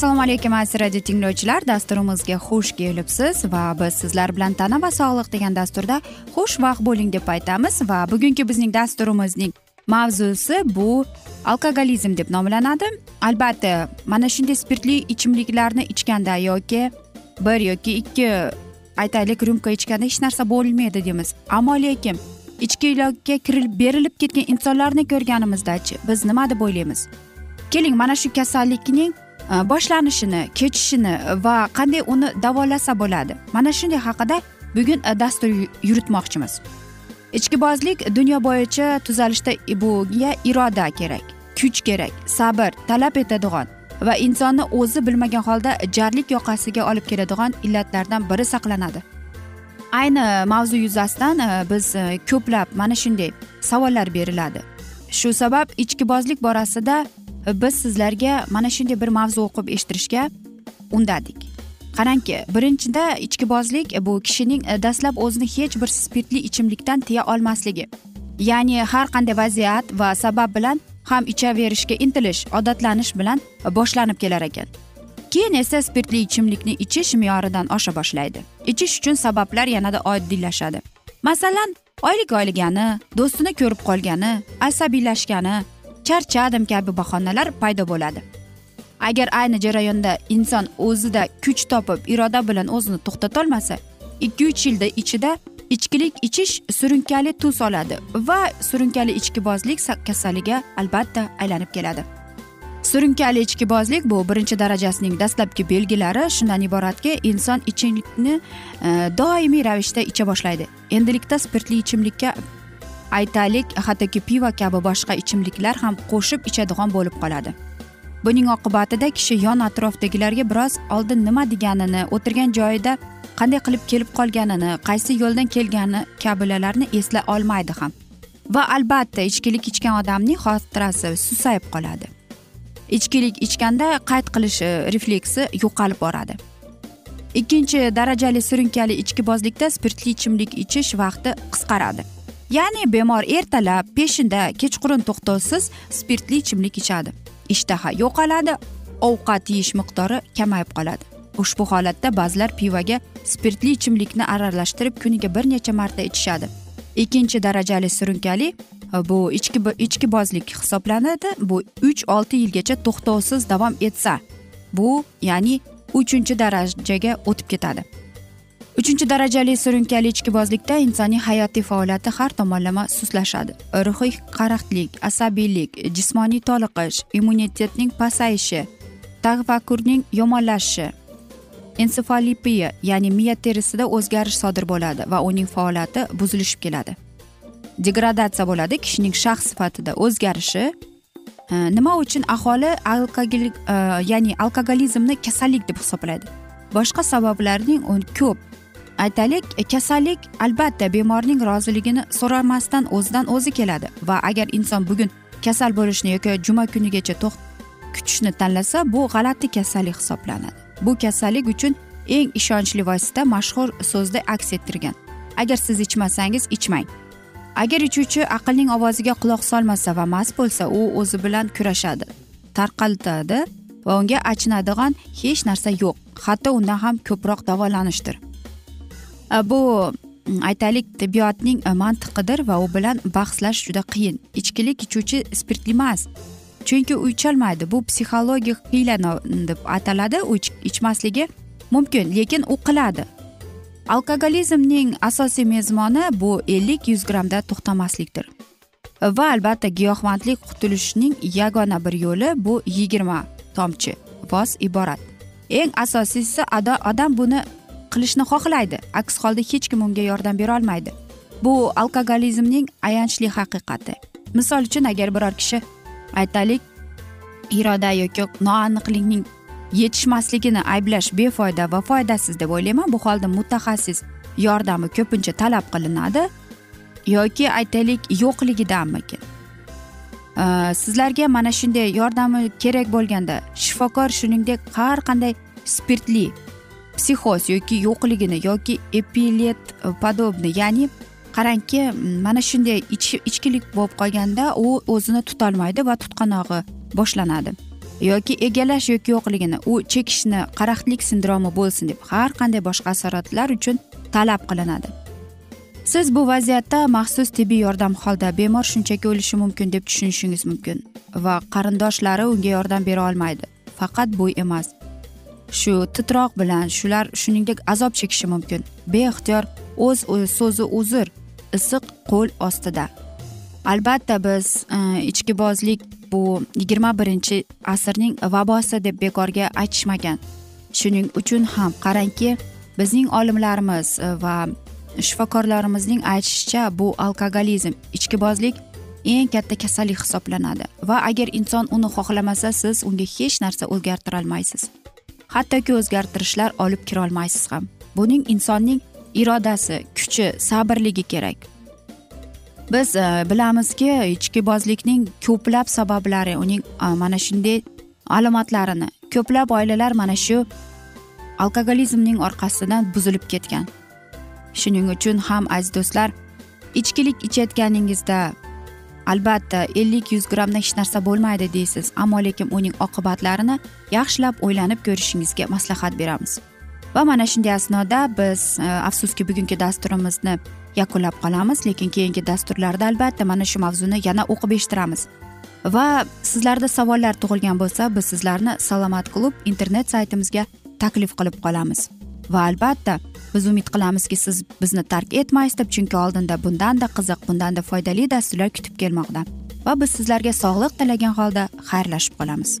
assalomu alaykum aziz radio tinglovchilar. Dasturimizga xush kelibsiz va biz sizlar bilan tana va sog'liq degan dasturda xushvaqt bo'ling deb aytamiz va bugungi bizning dasturimizning mavzusi bu alkogolizm deb nomlanadi. Albatta mana shunday spirtli ichimliklarni ichganda yoki bir yoki ikki aytaylik ryumka ichganda hech narsa bo'lmaydi deymiz. Ammo lekin ichkilikka kirilib berilib ketgan insonlarni ko'rganimizdachi biz nima deb o'ylaymiz? Keling mana shu kasallikning e, boshlanishini kechishini va qanday uni davolasa bo'ladi. Mana shunday haqida bugun e, dastur yuritmoqchimiz. Ichkibozlik dunyo bo'yicha tuzalishda bunga iroda kerak kuch kerak sabr talab etadigan va insonni o'zi bilmagan holda jarlik yoqasiga olib keladigan illatlardan biri saqlanadi. Ayni mavzu yuzasidan e, biz e, ko'plab mana shunday savollar beriladi. Shu sabab ichkibozlik borasida e, biz sizlarga mana shunday bir mavzu o'qib eshittirishga undadik. Qarangki birinchida ichkibozlik bu kishining dastlab o'zini hech bir spirtli ichimlikdan tiya olmasligi ya'ni har qanday vaziyat va sabab bilan ham ichaverishga intilish odatlanish bilan boshlanib kelar ekan. Keyin esa spirtli ichimlikni ichish me'yoridan osha boshlaydi. Ichish uchun sabablar yanada oddiylashadi. Masalan oylik olgani do'stini ko'rib qolgani asabiylashgani charchadim kabi bahonalar paydo bo'ladi. Agar ayni jarayonda inson o'zida kuch topib iroda bilan o'zini to'xtatolmasa ikki uch yilda ichida ichkilik ichish surunkali tus oladi va surunkali ichkibozlik kasaliga albatta aylanib keladi. Surunkali ichkibozlik bu birinchi darajasining dastlabki belgilari shundan iboratki inson ichimlikni e, doimiy ravishda icha boshlaydi. Endilikda spirtli ichimlikka aytaylik hattoki pivo kabi boshqa ichimliklar ham qo'shib ichadigan bo'lib qoladi. Buning oqibatida kishi yon atrofdagilarga biroz oldin nima deganini o'tirgan joyida qanday qilib kelib qolganini qaysi yo'ldan kelgani kabilarni esla olmaydi ham. Va albatta ichkilik ichgan odamning xotirasi susayib qoladi. Ichkilik ichganda qayd qilish e, refleksi yo'qolib boradi. Ikkinchi darajali surunkali ichkibozlikda spirtli ichimlik ichish vaqti qisqaradi. Ya'ni bemor ertalab peshinda kechqurun to'xtovsiz spirtli ichimlik ichadi. Ishtaha yo'qoladi ovqat yeyish miqdori kamayib qoladi. Ushbu holatda ba'zilar pivoga spirtli ichimlikni aralashtirib kuniga bir necha marta ichishadi. Ikkinchi darajali surunkali bu ichki ichkibozlik hisoblanadi. Bu uch olti yilgacha to'xtovsiz davom etsa bu ya'ni uchinchi darajaga o'tib ketadi. Uchinchi darajali surunkali ichkibozlikda insonning hayotiy faoliyati har tomonlama sustlashadi. Ruhiy qaraxtlik asabiylik jismoniy toliqish immunitetning pasayishi tafakkurning yomonlashishi ensefalipiya ya'ni miya terisida o'zgarish sodir bo'ladi va uning faoliyati buzilishib keladi. Degradatsiya bo'ladi kishining shaxs sifatida o'zgarishi. Nima uchun? Aholi alkogol e, ya'ni alkogolizmni kasallik deb hisoblaydi. Boshqa sabablarning ko'p. Aytaylik e, kasallik albatta bemorning roziligini so'ramasdan o'zidan o'zi keladi va agar inson bugun kasal bo'lishni yoki juma kunigacha to'xt kutishni tanlasa bu g'alati kasallik hisoblanadi. Bu kasallik uchun eng ishonchli vosita mashhur so'zda aks ettirgan. Agar siz ichmasangiz ichmang. Agar ichuvchi aqlning ovoziga quloq solmasa va mast bo'lsa u o'zi bilan kurashadi tarqaltadi va unga achinadigan hech narsa yo'q hatto undan ham ko'proq davolanishdir. Bu mm, aytaylik tibbiyotning mantiqidir va u bilan bahslash juda qiyin. Ichkilik ichuvchi spirtli emas chunki u bu psixologik hiyla deb ataladi u ichmasligi mumkin lekin u qiladi. Alkogolizmning asosiy mezmoni bu ellik yuz grammda to'xtamaslikdir. Va albatta giyohvandlik qutulishning yagona bir yo'li bu yigirma tomchi voz iborat. Eng asosiysi odam buni qilishni xohlaydi. Aks holda hech kim unga yordam berolmaydi bu alkogolizmning ayanchli haqiqati. Misol uchun agar biror kishi aytaylik iroda yoki noaniqlikning yetishmasligini ayblash befoyda va foydasiz deb o'ylayman. Bu holda mutaxassis yordami ko'pincha talab qilinadi yoki aytaylik yo'qligidanmikin? Sizlarga mana shunday yordami kerak bo'lganda shifokor shuningdek har qanday spirtli psixoz yoki yo'qligini yoki epilet podobni ya'ni qarangki mana shunday ichkilik bo'lib qolganda u o'zini tutolmaydi va tutqanog'i boshlanadi. Yoki egalash yoki yo'qligini u chekishni qaraxtlik sindromi bo'lsin deb har qanday boshqa asoratlar uchun talab qilinadi. Siz bu vaziyatda maxsus tibbiy yordam holda bemor shunchaki o'lishi mumkin deb tushunishingiz mumkin va qarindoshlari unga yordam bera olmaydi. Faqat bu emas. Shu titroq bilan shular shuningdek azob chekishi mumkin. Beixtiyor o'z so'zi uzr. Issiq qo'l ostida. Albatta biz e, ichkibozlik bu yigirma birinchi asrning vabosi deb bekorga aytishmagan. Shuning uchun ham qarangki bizning olimlarimiz e, va shifokorlarimizning aytishicha bu alkogolizm ichkibozlik eng katta kasallik hisoblanadi. Va agar inson uni xohlamasa siz unga hech narsa o'zgartirolmaysiz. Hattoki o'zgartirishlar olib kirolmaysiz ham. Buning insonning irodasi kuchi sabrligi kerak. Biz e, bilamizki ichkibozlikning ko'plab sabablari uning e, mana shunday alomatlarini ko'plab oilalar mana shu alkogolizmning orqasidan buzilib ketgan. Shuning uchun ham aziz do'stlar ichkilik ichayotganingizda albatta ellik yuz grammdan hech narsa bo'lmaydi deysiz. Ammo lekin uning oqibatlarini yaxshilab o'ylanib ko'rishingizga maslahat beramiz. Va mana shunday asnoda biz e, afsuski bugungi dasturimizni yakunlab qolamiz lekin keyingi dasturlarda albatta mana shu mavzuni yana o'qib eshittiramiz. Va sizlarda savollar tug'ilgan bo'lsa biz sizlarni salomat klub internet saytimizga taklif qilib qolamiz. Va albatta biz umid qilamizki siz bizni tark etmaysiz deb chunki oldinda bundanda qiziq bundanda foydali dasturlar kutib kelmoqda. Va biz sizlarga sog'lik tilagan holda xayrlashib qolamiz.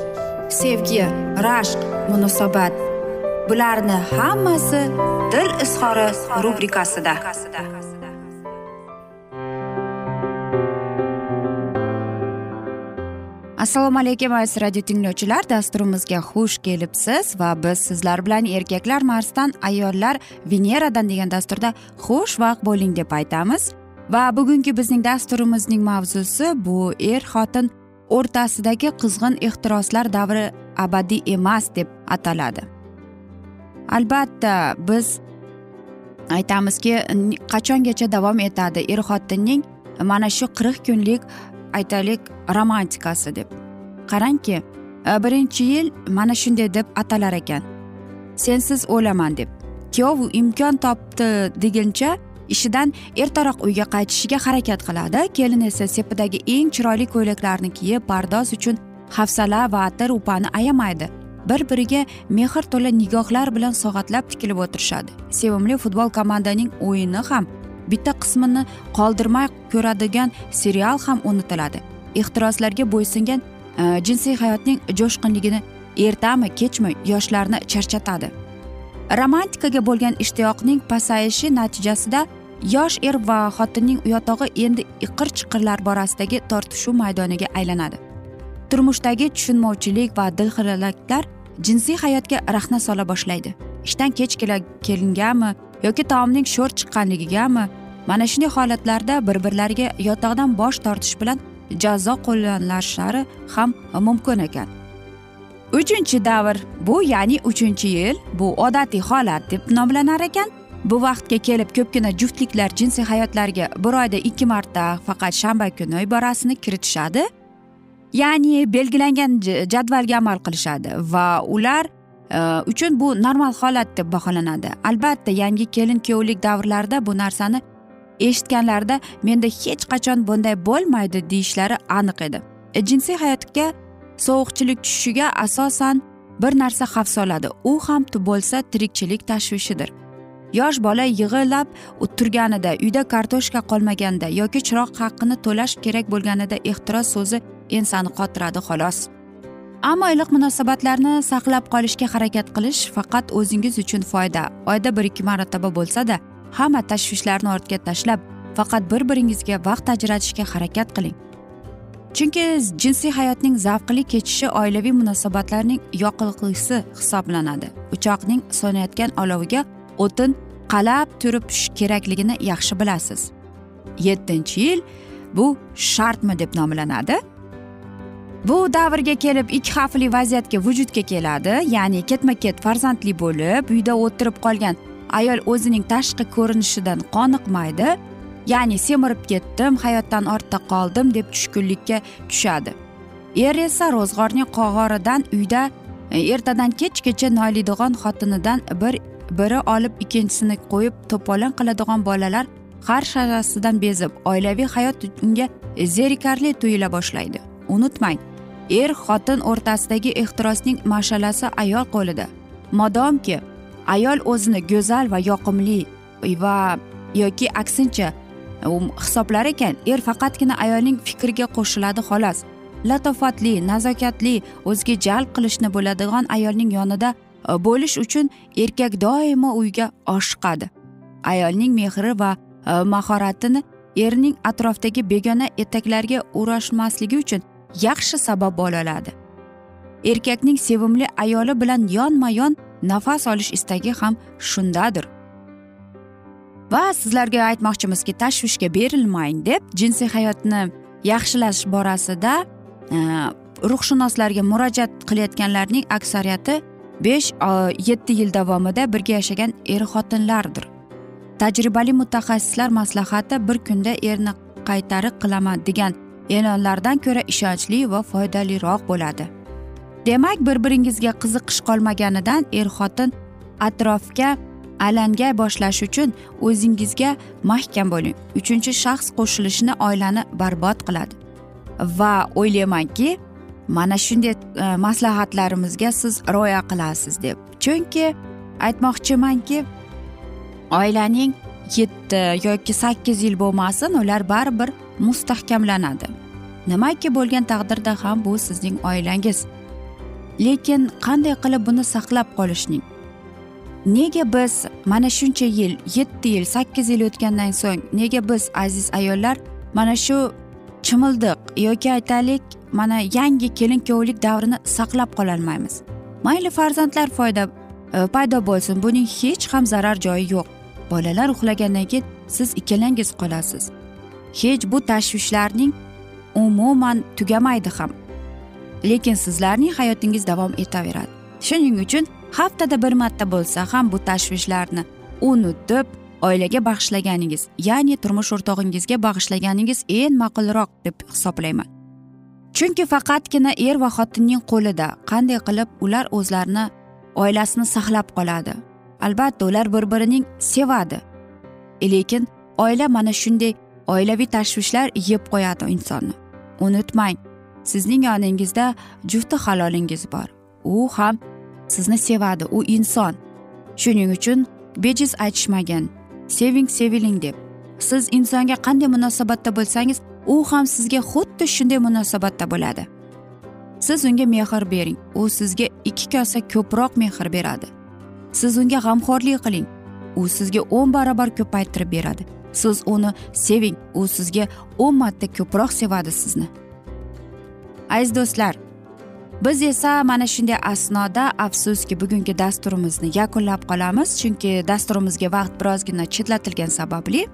sevgi rashq munosabat. Bularni hammasi dil izhori rubrikasida. Assalomu alaykum aziz radio tinglovchilar. Dasturimizga xush kelibsiz va biz sizlar bilan erkaklar marsdan ayollar veneradan degan dasturda xushvaqt bo'ling deb aytamiz. Va bugungi bizning dasturimizning mavzusi bu er xotin o'rtasidagi qizg'in ehtiroslar davri abadiy emas deb ataladi. Albatta biz aytamizki qachongacha davom etadi? Er xotinning mana shu qirq kunlik aytaylik romantikasi deb. Qarangki e, birinchi yil mana shunday deb atalar ekan. Sensiz o'laman deb. Kuyov imkon topdi deguncha ishidan ertaroq uyga qaytishiga harakat qiladi. Kelin esa sepidagi eng chiroyli ko'ylaklarni kiyib pardoz uchun hafsala va atir upani ayamaydi. Bir biriga mehr to'la nigohlar bilan soatlab tikilib o'tirishadi. Sevimli futbol komandaning o'yini ham bitta qismini qoldirmay ko'radigan serial ham unutiladi. Ehtiroslarga bo'ysungan e, jinsiy hayotning jo'shqinligini ertami kechmi yoshlarni charchatadi. Romantikaga bo'lgan ishtiyoqning pasayishi natijasida yosh er va xotinning uyotog'i endi iqir chiqirlar borasidagi tortishuv maydoniga aylanadi. Turmushdagi tushunmovchilik va dilxiralaklar jinsiy hayotga rahna sola boshlaydi. Ishdan kech kelinganmi yoki taomning sho'r chiqqanligigami? Mana shunday holatlarda bir birlariga yotoqdan bosh tortish bilan jazo qo'llanishlari ham mumkin ekan. Uchinchi davr bu ya'ni uchinchi yil bu odatiy holat deb nomlanar ekan. Bu vaqtga kelib ko'pgina juftliklar jinsiy hayotlariga bir oyda ikki marta faqat shanba kuni iborasini kiritishadi. Ya'ni belgilangan jadvalga amal qilishadi va ular e, uchun bu normal holat deb baholanadi. Albatta yangi kelin kuyovlik davrlarida bu narsani eshitganlarida menda hech qachon bunday bo'lmaydi deyishlari aniq edi. E, jinsiy hayotga sovuqchilik tushishiga asosan bir narsa xavf soladi. U ham bo'lsa tirikchilik tashvishidir. Yosh bola yig'ilab turganida uyda kartoshka qolmaganda yoki chiroq haqqini to'lash kerak bo'lganida ehtiros so'zi ensani qotiradi xolos. Ammo iliq munosabatlarni saqlab qolishga harakat qilish faqat o'zingiz uchun foyda. Oyda bir ikki marotaba bo'lsada hamma tashvishlarni ortga tashlab faqat bir biringizga vaqt ajratishga harakat qiling. Chunki jinsiy hayotning zavqli kechishi oilaviy munosabatlarning yoqilg'isi hisoblanadi. Uchoqning so'nayotgan oloviga o'tin qalab turish kerakligini yaxshi bilasiz. Yettinchi yil bu shartmi deb nomlanadi. Bu davrga kelib ikki xavfli vaziyatga vujudga keladi ya'ni ketma ket farzandli bo'lib uyda o'tirib qolgan ayol o'zining tashqi ko'rinishidan qoniqmaydi ya'ni semirib ketdim hayotdan ortda qoldim deb tushkunlikka tushadi. Er esa ro'zg'orning qog'oridan uyda e, ertadan kechgacha noilidg'on xotinidan bir biri olib ikkinchisini qo'yib to'polon qiladigan bolalar har sharasidan bezib oilaviy hayot unga zerikarli tuyula boshlaydi. Unutmang er xotin o'rtasidagi ehtirosning mash'alasi ayol qo'lida. Modomki ayol o'zini go'zal va yoqimli va yoki aksincha um, hisoblar ekan er faqatgina ayolning fikriga qo'shiladi xolos. Latofatli nazokatli o'ziga jalb qilishni bo'ladigan ayolning yonida Э, bo'lish uchun erkak doimo uyga oshiqadi. Ayolning mehri va e, mahoratini erning atrofdagi begona etaklarga o'rashmasligi uchun yaxshi sabab bo'la oladi. Erkakning sevimli ayoli bilan yonma yon nafas olish istagi ham shundadir. Va sizlarga aytmoqchimizki tashvishga berilmang deb jinsiy hayotni yaxshilash borasida e, ruhshunoslarga murojaat qilayotganlarning aksariyati besh yetti yil davomida birga yashagan er xotinlardir. Tajribali mutaxassislar maslahati bir kunda erni qaytariq qilaman degan e'lonlardan ko'ra ishonchli va foydaliroq bo'ladi. Demak bir biringizga qiziqish qolmaganidan er xotin atrofga alanga boshlash uchun o'zingizga mahkam bo'ling. Uchinchi shaxs qo'shilishni oilani barbod qiladi. Va o'ylaymanki mana shunday e, maslahatlarimizga siz rioya qilasiz deb. Chunki aytmoqchimanki oilaning yetti yoki sakkiz yil bo'lmasin ular baribir mustahkamlanadi. Nimaki bo'lgan taqdirda ham bu sizning oilangiz. Lekin qanday qilib buni saqlab qolishning? Nega biz mana shuncha yil yetti yil sakkiz yil o'tgandan so'ng nega biz aziz ayollar mana shu chimildiq yoki aytaylik mana yangi kelin kuyovlik davrini saqlab qololmaymiz mayli farzandlar foyda e, paydo bo'lsin. Buning hech ham zarar joyi yo'q. Bolalar uxlagandan keyin siz ikkalangiz qolasiz. Hech bu tashvishlarning umuman tugamaydi ham. Lekin sizlarning hayotingiz davom etaveradi. Shuning uchun haftada bir marta bo'lsa ham bu tashvishlarni unutib oilaga bag'ishlaganingiz ya'ni turmush o'rtog'ingizga bag'ishlaganingiz eng ma'qulroq deb hisoblayman. Chunki faqatgina er va xotinning qo'lida qanday qilib ular o'zlarini oilasini saqlab qoladi. Albatta ular bir birining sevadi. Lekin oila mana shunday oilaviy tashvishlar yeb qo'yadi insonni. Unutmang sizning yoningizda jufti halolingiz bor. U ham sizni sevadi u inson. Shuning uchun bejiz aytishmagan seving seviling deb. Siz insonga qanday munosabatda bo'lsangiz u ham sizga xuddi shunday munosabatda bo'ladi. Siz unga mehr bering. U sizga ikki kosa ko'proq mehr beradi. Siz unga g'amxo'rlik qiling. U sizga o'n barobar ko'paytirib beradi. Siz uni seving. U sizga o'n marta ko'proq sevadi sizni. Aziz do'stlar biz esa mana shunday asnoda afsuski bugungi dasturimizni yakunlab qolamiz chunki dasturimizga vaqt birozgina chetlatilgani sababli.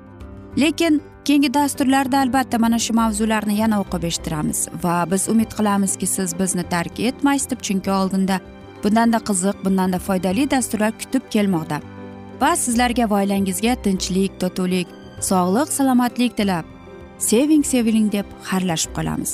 Lekin keyingi dasturlarda albatta mana shu mavzularni yana o'qib eshittiramiz. Va biz umid qilamizki siz bizni tark etmaysiz deb chunki oldinda bundanda qiziq bundanda foydali dasturlar kutib kelmoqda. Va sizlarga va oilangizga tinchlik totuvlik sog'lik salomatlik tilab seving seviling deb xayrlashib qolamiz.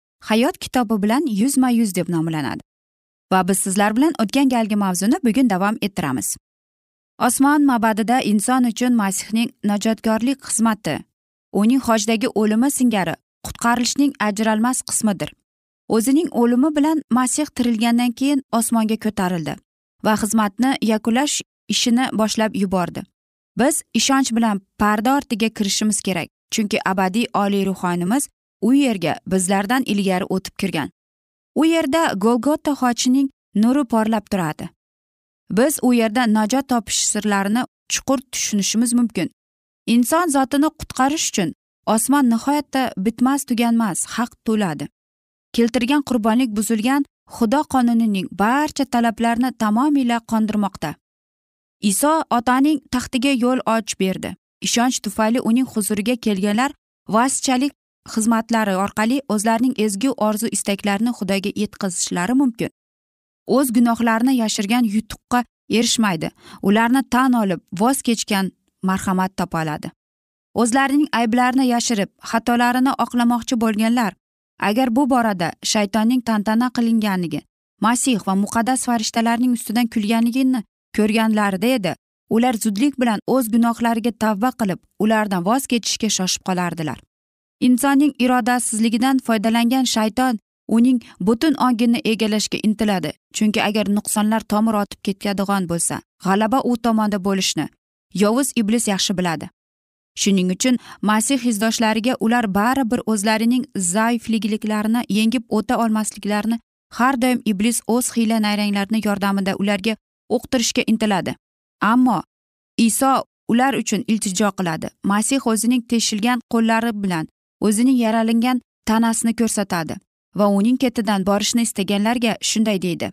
hayot kitobi bilan yuzma yuz deb nomlanadi. Va biz sizlar bilan o'tgan galgi mavzuni bugun davom ettiramiz. Osmon mabadida inson uchun masihning najotkorlik xizmati. Uning hojdagi o'limi singari qutqarilishning ajralmas qismidir. O'zining o'limi bilan masih tirilgandan keyin osmonga ko'tarildi va xizmatni yakunlash ishini boshlab yubordi. Biz ishonch bilan parda ortiga kirishimiz kerak chunki abadiy oliy ruhoniymiz u yerga bizlardan ilgari o'tib kirgan. U yerda golgota xochining nuri porlab turadi. Biz u yerda najot topish sirlarini chuqur tushunishimiz mumkin. Inson zotini qutqarish uchun osmon nihoyatda bitmas tuganmas haq to'ladi. Keltirgan qurbonlik buzilgan xudo qonunining barcha talablarini tamomila qondirmoqda. Iso otaning taxtiga yo'l ochib berdi. Ishonch tufayli uning huzuriga kelganlar vasichalik xizmatlari orqali o'zlarining ezgu orzu istaklarini xudoga yetkazishlari mumkin. O'z gunohlarini yashirgan yutuqqa erishmaydi. Ularni tan olib voz kechgan marhamat topa oladi. O'zlarining ayblarini yashirib xatolarini oqlamoqchi bo'lganlar agar bu borada shaytonning tantana qilinganligi masih va muqaddas farishtalarning ustidan kulganligini ko'rganlarida edi ular zudlik bilan o'z gunohlariga tavba qilib ulardan voz kechishga shoshib qolardilar. Insonning irodasizligidan foydalangan shayton uning butun ongini egallashga intiladi. Chunki agar nuqsonlar tomir otib ketadigan bo'lsa g'alaba u tomonda bo'lishni yovuz iblis yaxshi biladi. Shuning uchun masih izdoshlariga ular baribir o'zlarining zaifligliklarini yengib o'ta olmasliklarini har doim iblis o'z hiyla nayranglarini yordamida ularga o'qtirishga intiladi. Ammo iso ular uchun iltijo qiladi. Masih o'zining teshilgan qo'llari bilan o'zining yaralangan tanasini ko'rsatadi va uning ketidan borishni istaganlarga shunday deydi.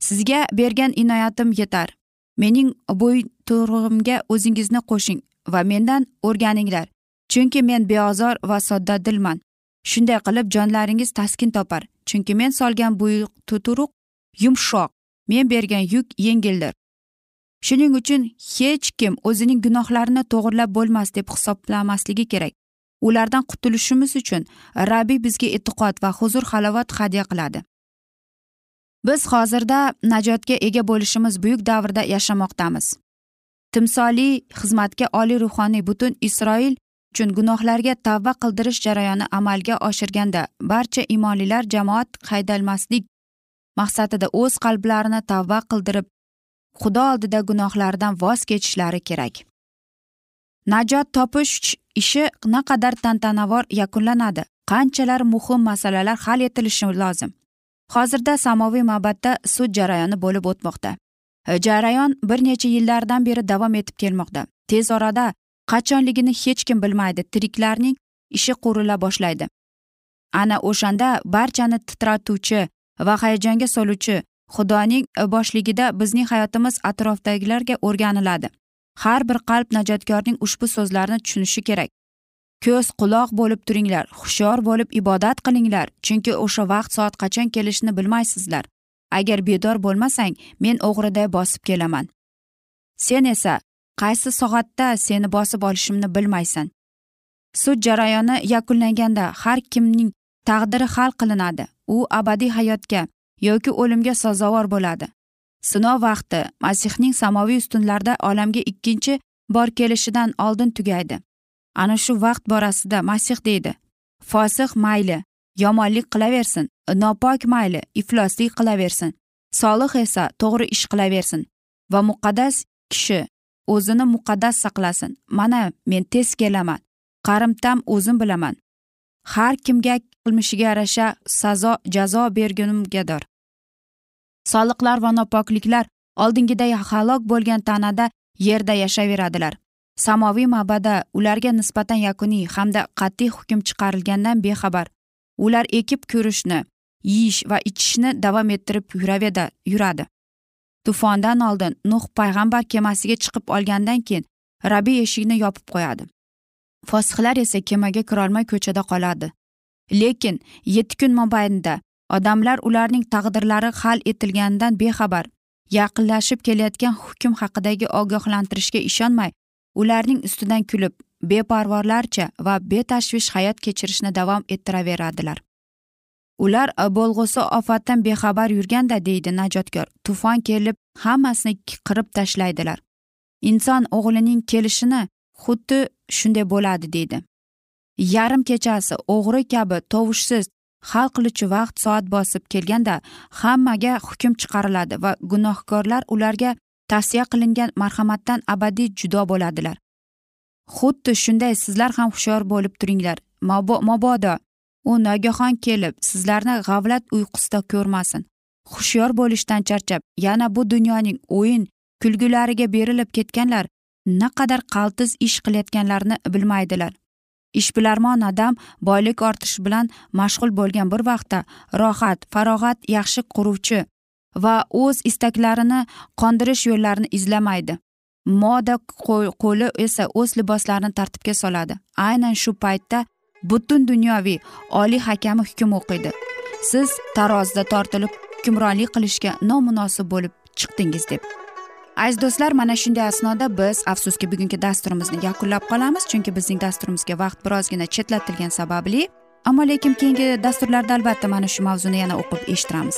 Sizga bergan inoyatim yetar. Mening bo'yto'rg'imga o'zingizni qo'shing va mendan o'rganinglar chunki men beozor va sodda dilman. Shunday qilib jonlaringiz taskin topar chunki men solgan buyuk tuturuq yumshoq men bergan yuk yengildir. Shuning uchun hech kim o'zining gunohlarini to'g'irlab bo'lmas deb hisoblamasligi kerak. Ulardan qutulishimiz uchun rabbiy bizga e'tiqod va huzur halovat hadya qiladi. Biz hozirda najotga ega bo'lishimiz buyuk davrda yashamoqdamiz. Timsoliy xizmatga oliy ruhoniy butun isroil uchun gunohlarga tavba qildirish jarayoni amalga oshirganda barcha imonlilar jamoat haydalmaslik maqsadida o'z qalblarini tavba qildirib xudo oldida gunohlaridan voz kechishlari kerak. Najot topish ishi naqadar tantanavor yakunlanadi. Qanchalar muhim masalalar hal etilishi lozim? Hozirda samoviy mabadda sud jarayoni bo'lib o'tmoqda. Э, jarayon bir necha yillardan beri davom etib kelmoqda. Tez orada qachonligini hech kim bilmaydi. Tiriklarning ishi qurila boshlaydi. Ana o'shanda barchani titratuvchi va hayajonga soluvchi xudoning e, boshligida bizning hayotimiz atrofdagilarga o'rganiladi. Har bir qalb najotkorning ushbu so'zlarini tushunishi kerak. Ko'z quloq bo'lib turinglar hushyor bo'lib ibodat qilinglar chunki o'sha vaqt soat qachon kelishini bilmaysizlar. Agar bedor bo'lmasang men o'g'riday bosib kelaman. Sen esa qaysi soatda seni bosib olishimni bilmaysan. Sud jarayoni yakunlanganda har kimning taqdiri hal qilinadi. U abadiy hayotga yoki o'limga sazovor bo'ladi. Sinov vaqti. Masihning samoviy ustunlarda olamga ikkinchi bor kelishidan oldin tugaydi. Ana shu vaqt borasida masih deydi. Fosiq mayli yomonlik qilaversin nopok mayli ifloslik qilaversin solih esa to'g'ri ish qilaversin va muqaddas kishi o'zini muqaddas saqlasin. Mana men tez kelaman qarimtam o'zim bilaman. Har kimga qilmishiga yarasha sazo jazo bergunimgador soliqlar va nopokliklar oldingiday halok bo'lgan tanada yerda yashayveradilar samoviy ma'bada ularga nisbatan yakuniy hamda qat'iy hukm chiqarilgandan bexabar. Ular ekib ko'rishni yeyish va ichishni davom ettirib yuraveda yuradi. Tufondan oldin nuh payg'ambar kemasiga chiqib olgandan keyin rabbiy eshikni yopib qo'yadi. Fosihlar esa kemaga kirolmay ko'chada qoladi. Lekin yetti kun mobaynida odamlar ularning taqdirlari hal etilganidan bexabar yaqinlashib kelayotgan hukm haqidagi ogohlantirishga ishonmay ularning ustidan kulib beparvorlarcha va betashvish hayot kechirishni davom ettiraveradilar. Ular bo'lg'usi ofatdan bexabar yurganda deydi najotkor. Tufon kelib hammasini qirib tashlaydilar. Inson o'g'lining kelishini xuddi shunday bo'ladi deydi. Yarim kechasi o'g'ri kabi tovushsiz hal qiluvchi vaqt soat bosib kelganda hammaga hukm chiqariladi va gunohkorlar ularga tavsiya qilingan marhamatdan abadiy judo bo'ladilar. Xuddi shunday sizlar ham hushyor bo'lib turinglar. Mabodo u nogahon kelib sizlarni g'avlat uyqusida ko'rmasin. Hushyor bo'lishdan charchab yana bu dunyoning o'yin kulgulariga berilib ketganlar naqadar qaltis ish qilayotganlarini bilmaydilar. Ishbilarmon odam boylik ortishi bilan mashg'ul bo'lgan bir vaqtda rohat farog'at yaxshi quruvchi va o'z istaklarini qondirish yo'llarini izlamaydi. Moda qo'li esa o'z liboslarini tartibga soladi. Aynan shu paytda butun dunyoviy oliy hakami hukm o'qiydi. Siz tarozida tortilib hukmronlik qilishga nomunosib bo'lib chiqdingiz deb. Aziz do'stlar mana shunday asnoda biz afsuski bugungi dasturimizni yakunlab qolamiz chunki bizning dasturimizga vaqt birozgina chetlatilgani sababli ammo lekin keyingi dasturlarda albatta mana shu mavzuni yana o'qib eshittiramiz.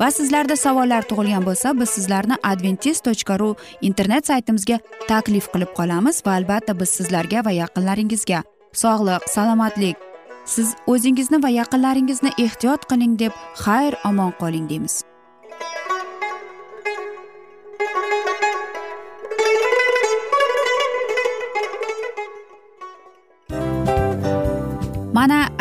Va sizlarda savollar tug'ilgan bo'lsa biz sizlarni adventis tochka ru internet saytimizga taklif qilib qolamiz va albatta biz sizlarga va yaqinlaringizga sog'lik salomatlik siz o'zingizni va yaqinlaringizni ehtiyot qiling deb xayr omon qoling deymiz.